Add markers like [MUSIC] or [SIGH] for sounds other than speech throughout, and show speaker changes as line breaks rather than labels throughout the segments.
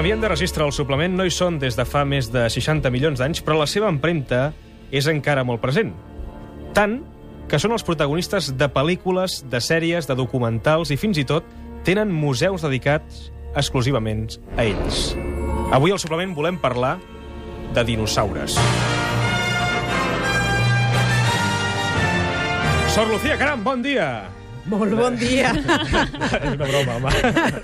canvien de registre al suplement no hi són des de fa més de 60 milions d'anys, però la seva empremta és encara molt present. Tant que són els protagonistes de pel·lícules, de sèries, de documentals i fins i tot tenen museus dedicats exclusivament a ells. Avui al suplement volem parlar de dinosaures. Sor Lucía Caram, bon dia!
Molt bon dia. [LAUGHS]
És una broma, home.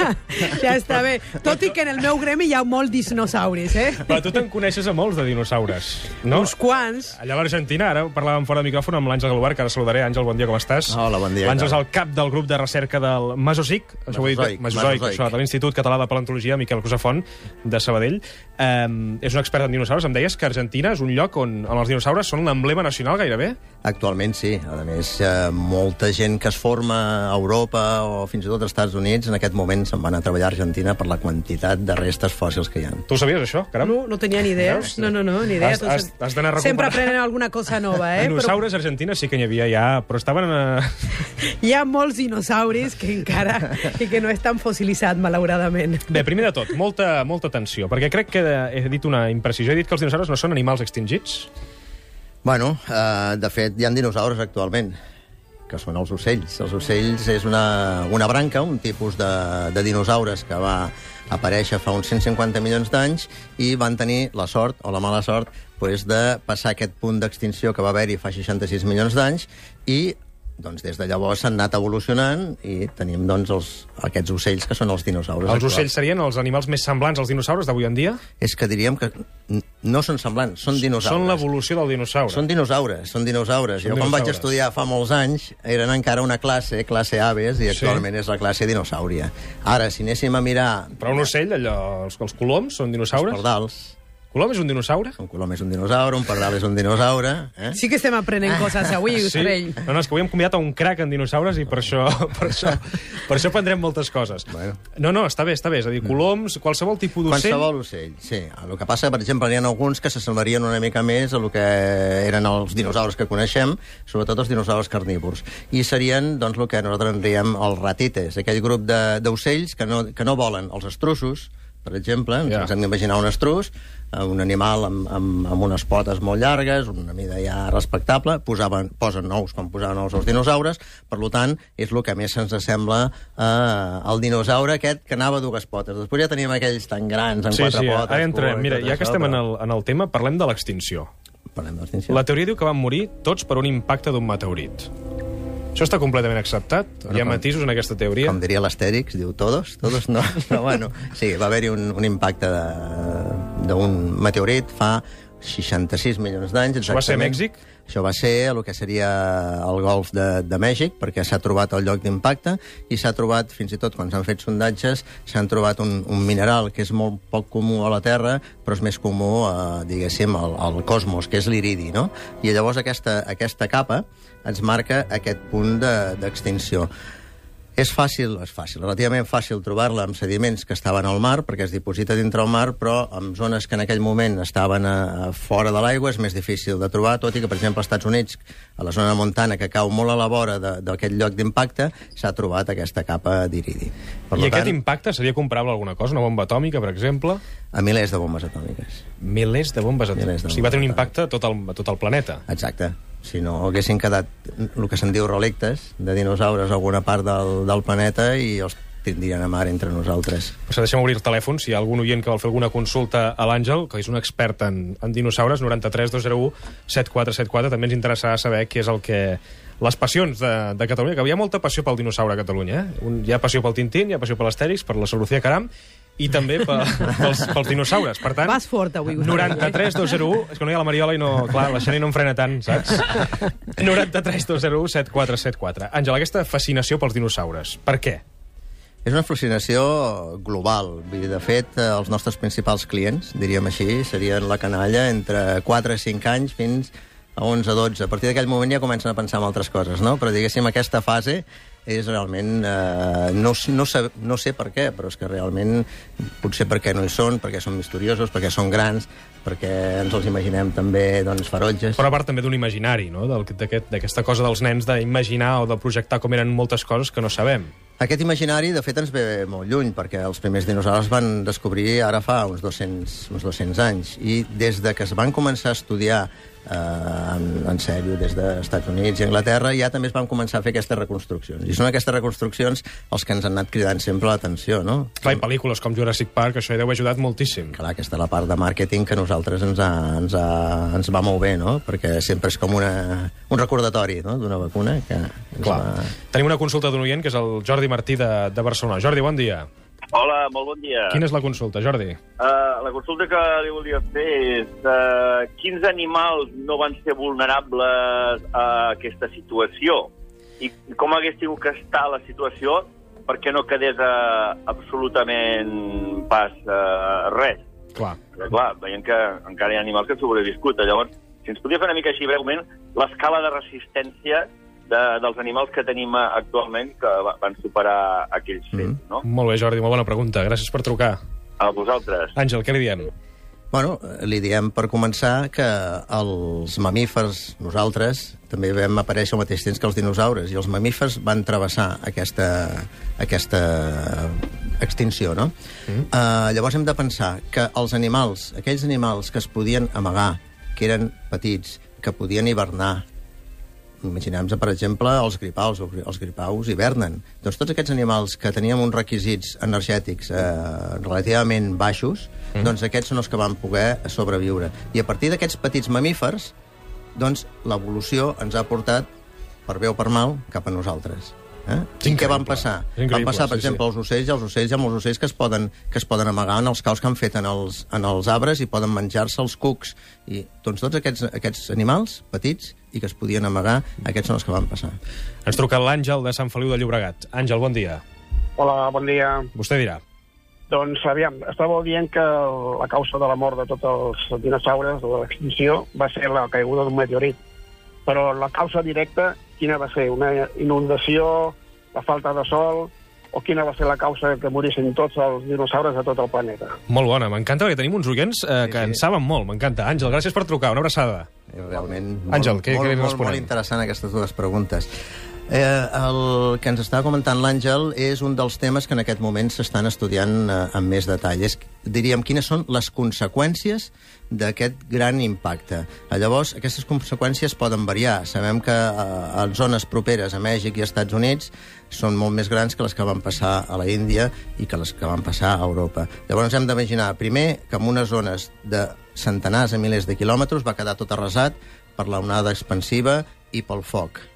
[LAUGHS]
ja està bé. Tot i que en el meu gremi hi ha molts dinosauris, eh?
Però tu te'n coneixes a molts de dinosaures, no?
Uns quants.
Allà a l'Argentina, ara parlàvem fora de micròfon amb l'Àngel Galobart, que ara saludaré. Àngel, bon dia, com estàs?
Hola, bon dia,
L'Àngel és el cap del grup de recerca del Mesozic, això ho he dit,
Mesozoic.
això, de l'Institut Català de Paleontologia, Miquel Cusafont, de Sabadell. Um, és un expert en dinosaures. Em deies que Argentina és un lloc on, on els dinosaures són l'emblema nacional gairebé?
Actualment sí. A més, eh, molta gent que es forma a Europa o fins i tot als Estats Units en aquest moment se'n van a treballar a Argentina per la quantitat de restes fòssils que hi ha.
Tu ho sabies, això, caram?
No, no tenia ni idea.
Veus?
No, no, no, ni idea.
Has- has- has d'anar
Sempre
recuperant.
aprenen alguna cosa nova, eh? [LAUGHS]
Dinosaures argentines sí que n'hi havia ja, però estaven...
Però [LAUGHS] hi ha molts dinosauris que encara [LAUGHS] i que no estan fossilitzats, malauradament.
Bé, primer de tot, molta, molta atenció, perquè crec que he dit una imprecisió. He dit que els dinosaures no són animals extingits.
Bueno, eh, de fet, hi ha dinosaures actualment, que són els ocells. Els ocells és una, una branca, un tipus de, de dinosaures que va aparèixer fa uns 150 milions d'anys i van tenir la sort, o la mala sort, pues, de passar aquest punt d'extinció que va haver-hi fa 66 milions d'anys i doncs, des de llavors s'han anat evolucionant i tenim doncs, els, aquests ocells que són els dinosaures.
Els
actuals.
ocells serien els animals més semblants als dinosaures d'avui en dia?
És que diríem que no són semblants, són dinosaures.
Són l'evolució del dinosaure.
Són dinosaures, són dinosaures.
Són
jo quan vaig estudiar fa molts anys eren encara una classe, classe Aves, i
Sí.
actualment és la classe dinosàuria. Ara, si anéssim a mirar
Però un ocell, allò, els, els coloms són
els
dinosaures?
pardals,
Colom és un dinosaure?
un colom és un dinosaure, un pardal és un dinosaure... Eh?
Sí que estem aprenent coses avui, Ustrell.
No, no, és que avui hem convidat a un crac en dinosaures i per això, [LAUGHS] per això, per això aprendrem moltes coses.
Bueno.
No, no, està bé, està bé. És a dir, coloms, qualsevol tipus d'ocell...
Qualsevol ocell, sí. El que passa, per exemple, hi ha alguns que s'assemblarien una mica més a lo que eren els dinosaures que coneixem, sobretot els dinosaures carnívors. I serien, doncs, el que nosaltres en diem els ratites, aquell grup de- d'ocells que, no, que no volen. Els estrussos, per exemple, ens,
Ja.
ens hem d'imaginar un estrus, eh, un animal amb, amb, amb unes potes molt llargues, una mida ja respectable, posaven, posen nous quan posaven els dinosaures, per tant, és el que més se'ns assembla eh, al dinosaure aquest que anava a dues potes. Després ja teníem aquells tan grans, amb
Sí,
quatre
sí,
potes.
ara
i
Mira, ja que estem en el, en el tema, parlem de l'extinció.
Parlem d'extinció.
La teoria diu que van morir tots per un impacte d'un meteorit. Això està completament acceptat? Hi ha
com-
matisos en aquesta teoria?
Com diria l'Astèrix, diu todos, todos no. [LAUGHS] Però bueno, sí, va haver-hi un, un impacte de- d'un meteorit fa 66 milions d'anys.
Això va ser a
exactament.
Mèxic?
Això va ser el que seria el golf de, de Mèxic, perquè s'ha trobat el lloc d'impacte i s'ha trobat, fins i tot quan s'han fet sondatges, s'han trobat un, un mineral que és molt poc comú a la Terra, però és més comú, eh, diguéssim, al, al cosmos, que és l'iridi, no? I llavors aquesta, aquesta capa ens marca aquest punt de- d'extinció. És fàcil, és fàcil, relativament fàcil trobar-la amb sediments que estaven al mar, perquè es diposita dintre el mar, però en zones que en aquell moment estaven a, a fora de l'aigua és més difícil de trobar, tot i que, per exemple, als Estats Units, a la zona de Montana, que cau molt a la vora d'aquest lloc d'impacte, s'ha trobat aquesta capa d'iridi. Per
I
lo
aquest
tant,
impacte seria comparable a alguna cosa? Una bomba atòmica, per exemple?
a milers de bombes atòmiques.
Milers de bombes atòmiques.
Milers de
O sigui, va tenir un impacte a tot el, a tot el planeta.
Exacte. Si no haguessin quedat el que se'n diu relictes de dinosaures a alguna part del, del planeta i els tindrien a mar entre nosaltres.
Per això deixem obrir el telèfon, si hi ha algun oient que vol fer alguna consulta a l'Àngel, que és un expert en, en dinosaures, 93 201 7474. També ens interessarà saber què és el que... Les passions de, de Catalunya, que hi ha molta passió pel dinosaure a Catalunya. Eh? Un, hi ha passió pel Tintín, hi ha passió per l'Astèrix, per la Solucia Caram, i també per, pels, pels dinosaures. Per tant,
Vas fort avui, Ustrell.
93 201, és que no hi ha la Mariola i no, clar, la Xeni no em frena tant, saps? 93 201 7474. Àngel, aquesta fascinació pels dinosaures, per què?
És una fascinació global. De fet, eh, els nostres principals clients, diríem així, serien la canalla entre 4 i 5 anys fins a 11 12. A partir d'aquell moment ja comencen a pensar en altres coses, no? Però, diguéssim, aquesta fase és realment... Eh, no, no, sé, no sé per què, però és que realment potser perquè no hi són, perquè són misteriosos, perquè són grans, perquè ens els imaginem també doncs, ferotges.
Però a part també d'un imaginari, no? D'aquesta cosa dels nens d'imaginar o de projectar com eren moltes coses que no sabem.
Aquest imaginari, de fet, ens ve molt lluny, perquè els primers dinosaures van descobrir ara fa uns 200, uns 200 anys. I des de que es van començar a estudiar en, en sèrio des dels Estats Units i Anglaterra, ja també es van començar a fer aquestes reconstruccions. I són aquestes reconstruccions els que ens han anat cridant sempre l'atenció, no?
Clar, i pel·lícules com Jurassic Park, això hi deu ajudat moltíssim.
Clar, aquesta és la part de màrqueting que a nosaltres ens, ha, ens, ha, ens va molt bé, no? Perquè sempre és com una, un recordatori no? d'una vacuna que
Clar.
va...
Tenim una consulta d'un oient, que és el Jordi Martí de, de Barcelona. Jordi, bon dia.
Hola, molt bon dia.
Quina és la consulta, Jordi?
Uh, la consulta que li volia fer és uh, quins animals no van ser vulnerables a aquesta situació i com hagués tingut que estar la situació perquè no quedés uh, absolutament pas uh, res.
Clar.
Però, clar, veiem que encara hi ha animals que han sobreviscut. Llavors, si ens podria fer una mica així breument l'escala de resistència de, dels animals que tenim eh, actualment que va- van superar aquells fets,
Mhm.
no?
Molt bé, Jordi, molt bona pregunta. Gràcies per trucar.
A vosaltres.
Àngel, què li diem?
Bueno, li diem per començar que els mamífers, nosaltres, també vam aparèixer al mateix temps que els dinosaures, i els mamífers van travessar aquesta, aquesta extinció, no? Mm. Uh, llavors hem de pensar que els animals, aquells animals que es podien amagar, que eren petits, que podien hivernar, Imaginem-nos, per exemple, els gripaus. Els gripaus hivernen. Doncs tots aquests animals que teníem uns requisits energètics eh, relativament baixos, mm. doncs aquests són els que van poder sobreviure. I a partir d'aquests petits mamífers, doncs l'evolució ens ha portat, per bé o per mal, cap a nosaltres. Eh? I què van passar? Van passar, per
sí,
exemple,
sí.
els ocells, els ocells, ha molts ocells que es poden, que es poden amagar en els caus que han fet en els, en els arbres i poden menjar-se els cucs. I, doncs tots aquests, aquests animals petits i que es podien amagar, aquests són els que van passar.
Ens truca l'Àngel de Sant Feliu de Llobregat. Àngel, bon dia.
Hola, bon dia.
Vostè dirà.
Doncs, aviam, estàveu dient que la causa de la mort de tots els dinosaures, de l'extinció, va ser la caiguda d'un meteorit. Però la causa directa, quina va ser? Una inundació, la falta de sol, o quina va ser la causa que morissin tots els dinosaures de tot el planeta?
Molt bona, m'encanta perquè tenim uns oients eh, que
Sí, sí.
en saben molt, m'encanta. Àngel, gràcies per trucar, una abraçada.
Eh, Realment,
Àngel,
molt,
què- què
molt,
li
molt, molt interessant aquestes dues preguntes. Eh, el que ens està comentant l'Àngel és un dels temes que en aquest moment s'estan estudiant eh, amb més detall. És, diríem, quines són les conseqüències d'aquest gran impacte. Eh, Llavors, aquestes conseqüències poden variar. Sabem que eh, en zones properes a Mèxic i Estats Units són molt més grans que les que van passar a la Índia i que les que van passar a Europa. Llavors hem d'imaginar, primer, que en unes zones de centenars de milers de quilòmetres va quedar tot arrasat per la onada expansiva i pel foc.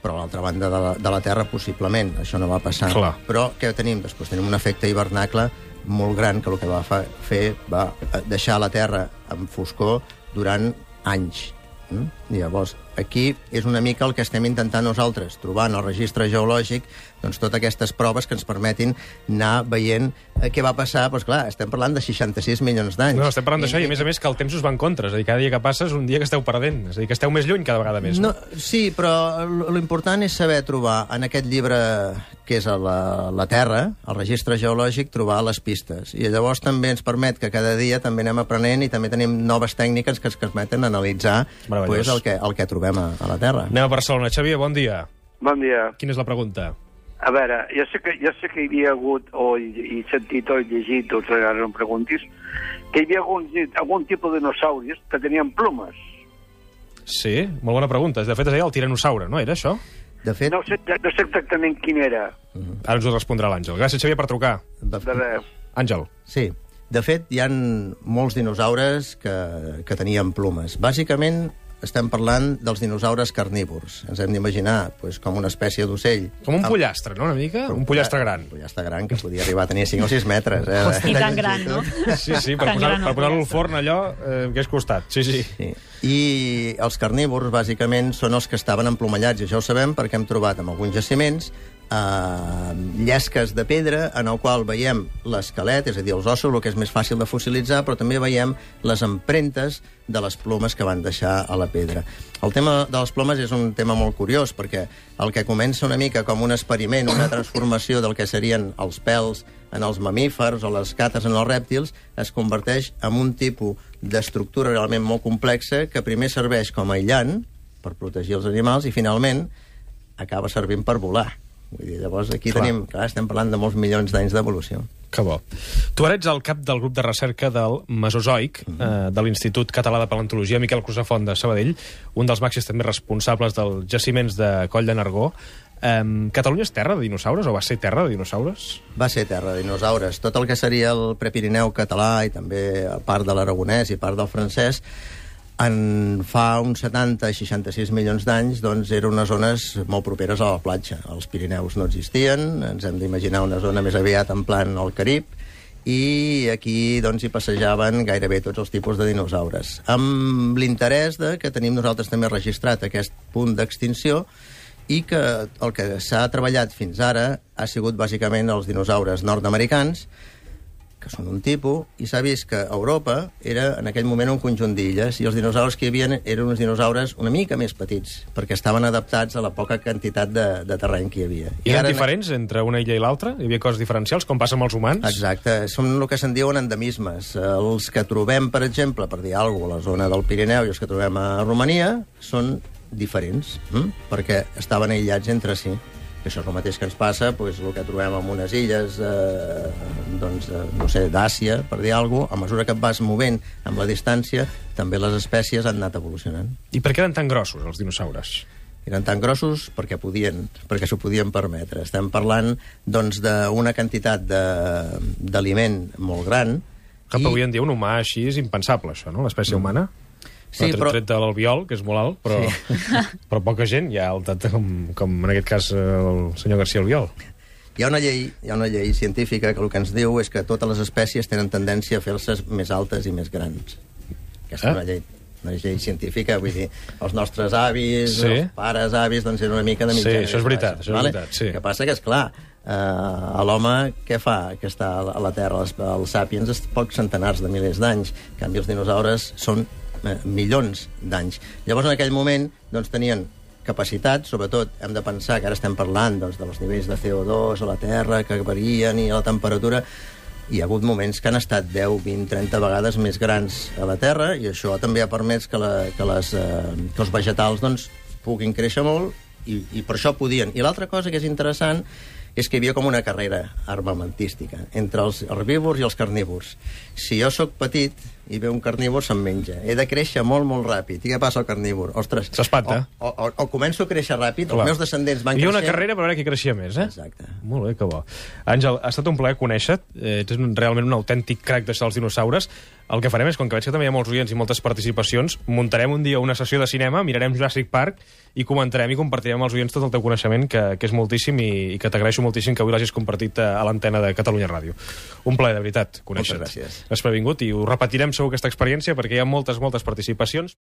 Però a l'altra banda de la, de la Terra, possiblement, això no va passar.
Clar.
Però què tenim? Després tenim un efecte hivernacle molt gran que el que va fa, fer va eh, deixar la Terra en foscor durant anys. Mm? Llavors, aquí és una mica el que estem intentant nosaltres, trobar en el registre geològic doncs, totes aquestes proves que ens permetin anar veient eh, què va passar. Doncs clar, estem parlant de 66 milions d'anys.
No, estem parlant d'això i, a més a més, que el temps us va en contra. És a dir, cada dia que passa és un dia que esteu perdent. És a dir, que esteu més lluny cada vegada més.
No, sí, però l'important és saber trobar en aquest llibre que és a la, la Terra, el registre geològic, trobar les pistes. I llavors també ens permet que cada dia també anem aprenent i també tenim noves tècniques que ens permeten analitzar pues, el, que, el que trobem a, a la Terra.
Anem a Barcelona. Xavier, bon dia.
Bon dia.
Quina és la pregunta?
A veure, jo sé que, jo sé que hi havia hagut, o he, he sentit o he llegit, o ara no em preguntis, que hi havia algun, algun tipus de dinosauris que tenien plomes.
Sí, molt bona pregunta. De fet, es deia el tiranosaure, no era això?
De fet,
No sé, no sé exactament quin era.
Ara ens ho respondrà l'Àngel. Gràcies, Xavier, per trucar.
de,
De res.
Àngel.
Sí. De fet, hi han molts dinosaures que, que tenien plomes. Bàsicament, estem parlant dels dinosaures carnívors. Ens hem d'imaginar pues, com una espècie d'ocell.
Com un
amb-
pollastre, no?, una mica? Un pollastre gran.
Un pollastre gran que podia arribar a tenir 5 o 6 metres. Eh?
Hosti, tan gran, no?
Sí, sí, per
Tan
posar- posar-lo al forn, allò, eh, que és costat. Sí, sí.
Sí. I els carnívors, bàsicament, són els que estaven emplomallats, i això ho sabem perquè hem trobat en alguns jaciments eh, llesques de pedra en el qual veiem l'esquelet, és a dir, els ossos, el que és més fàcil de fossilitzar, però també veiem les empremtes de les plomes que van deixar a la pedra. El tema de les plomes és un tema molt curiós, perquè el que comença una mica com un experiment, una transformació del que serien els pèls en els mamífers o les cates en els rèptils, es converteix en un tipus d'estructura realment molt complexa que primer serveix com a aïllant per protegir els animals i finalment acaba servint per volar. Vull dir, llavors aquí
Clar.
tenim, clar, estem parlant de molts milions d'anys d'evolució.
Que bo. Tu ara ets el cap del grup de recerca del Mesozoic, eh, de l'Institut Català de Paleontologia, Miquel Cruzafont de Sabadell, un dels màxims també responsables dels jaciments de Coll de Nargó. Eh, Catalunya és terra de dinosaures o va ser terra de dinosaures?
Va ser terra de dinosaures. Tot el que seria el Prepirineu català i també part de l'aragonès i part del francès en fa uns 70-66 milions d'anys doncs, eren unes zones molt properes a la platja. Els Pirineus no existien, ens hem d'imaginar una zona més aviat en plan al Carib, i aquí doncs, hi passejaven gairebé tots els tipus de dinosaures. Amb l'interès de que tenim nosaltres també registrat aquest punt d'extinció i que el que s'ha treballat fins ara ha sigut bàsicament els dinosaures nord-americans, que són un tipus, i s'ha vist que Europa era en aquell moment un conjunt d'illes i els dinosaures que hi havia eren uns dinosaures una mica més petits, perquè estaven adaptats a la poca quantitat de, de terreny que hi havia.
I eren
ara-
diferents entre una illa i l'altra? Hi havia coses diferencials, com passa amb els humans?
Exacte, són el que se'n diuen endemismes. Els que trobem, per exemple, per dir alguna cosa, a la zona del Pirineu i els que trobem a Romania són diferents, hm? perquè estaven aïllats entre si. Que això és el mateix que ens passa, doncs, el que trobem en unes illes, eh, doncs, eh, no sé, d'Àsia, per dir alguna cosa, a mesura que et vas movent amb la distància, també les espècies han anat evolucionant.
I per què eren tan grossos, els dinosaures?
Eren tan grossos perquè podien, perquè s'ho podien permetre. Estem parlant doncs, d'una quantitat d'aliment molt gran.
Que I... avui en dia un humà així és impensable, això, no? L'espècie humana?
Sí,
tret,
però-
tret de l'albiol, que és molt alt, però, sí. però poca gent hi ha altat com, com en aquest cas el senyor García Albiol.
Hi ha, una llei, hi ha una llei científica que el que ens diu és que totes les espècies tenen tendència a fer-se més altes i més grans. Aquesta
Ah.
és una llei, una llei científica, vull dir, els nostres avis,
Sí.
els pares, avis, doncs eren una mica de
Sí,
mitjana.
això és veritat, això és veritat, sí.
El que passa que, és clar, eh, a l'home què fa que està a la Terra? Els, els sàpiens és pocs centenars de milers d'anys. En canvi, els dinosaures són eh, milions d'anys. Llavors, en aquell moment, doncs, tenien capacitat, sobretot hem de pensar que ara estem parlant doncs, dels nivells de CO2 a la Terra que varien i a la temperatura hi ha hagut moments que han estat 10, 20, 30 vegades més grans a la Terra i això també ha permès que, la, que, les, eh, que els vegetals doncs, puguin créixer molt i, i per això podien. I l'altra cosa que és interessant és que hi havia com una carrera armamentística entre els herbívors i els carnívors. Si jo sóc petit i ve un carnívor, se'm menja. He de créixer molt, molt ràpid. I què passa al carnívor? Ostres,
S'espanta.
O, o, o, començo a créixer ràpid,
Clar.
els meus descendents van
Hi havia una carrera per veure qui creixia més, eh?
Exacte.
Molt bé, que bo. Àngel, ha estat un plaer conèixer-te. Eh, Ets un, realment un autèntic crac d'això dels dinosaures. El que farem és, com que veig que també hi ha molts oients i moltes participacions, muntarem un dia una sessió de cinema, mirarem Jurassic Park i comentarem i compartirem amb els oients tot el teu coneixement, que, que és moltíssim i, i que t'agraeixo moltíssim que avui l'hagis compartit a, a l'antena de Catalunya Ràdio. Un plaer, de veritat, conèixer-te.
gràcies.
Has previngut i ho repetirem segur aquesta experiència perquè hi ha moltes, moltes participacions.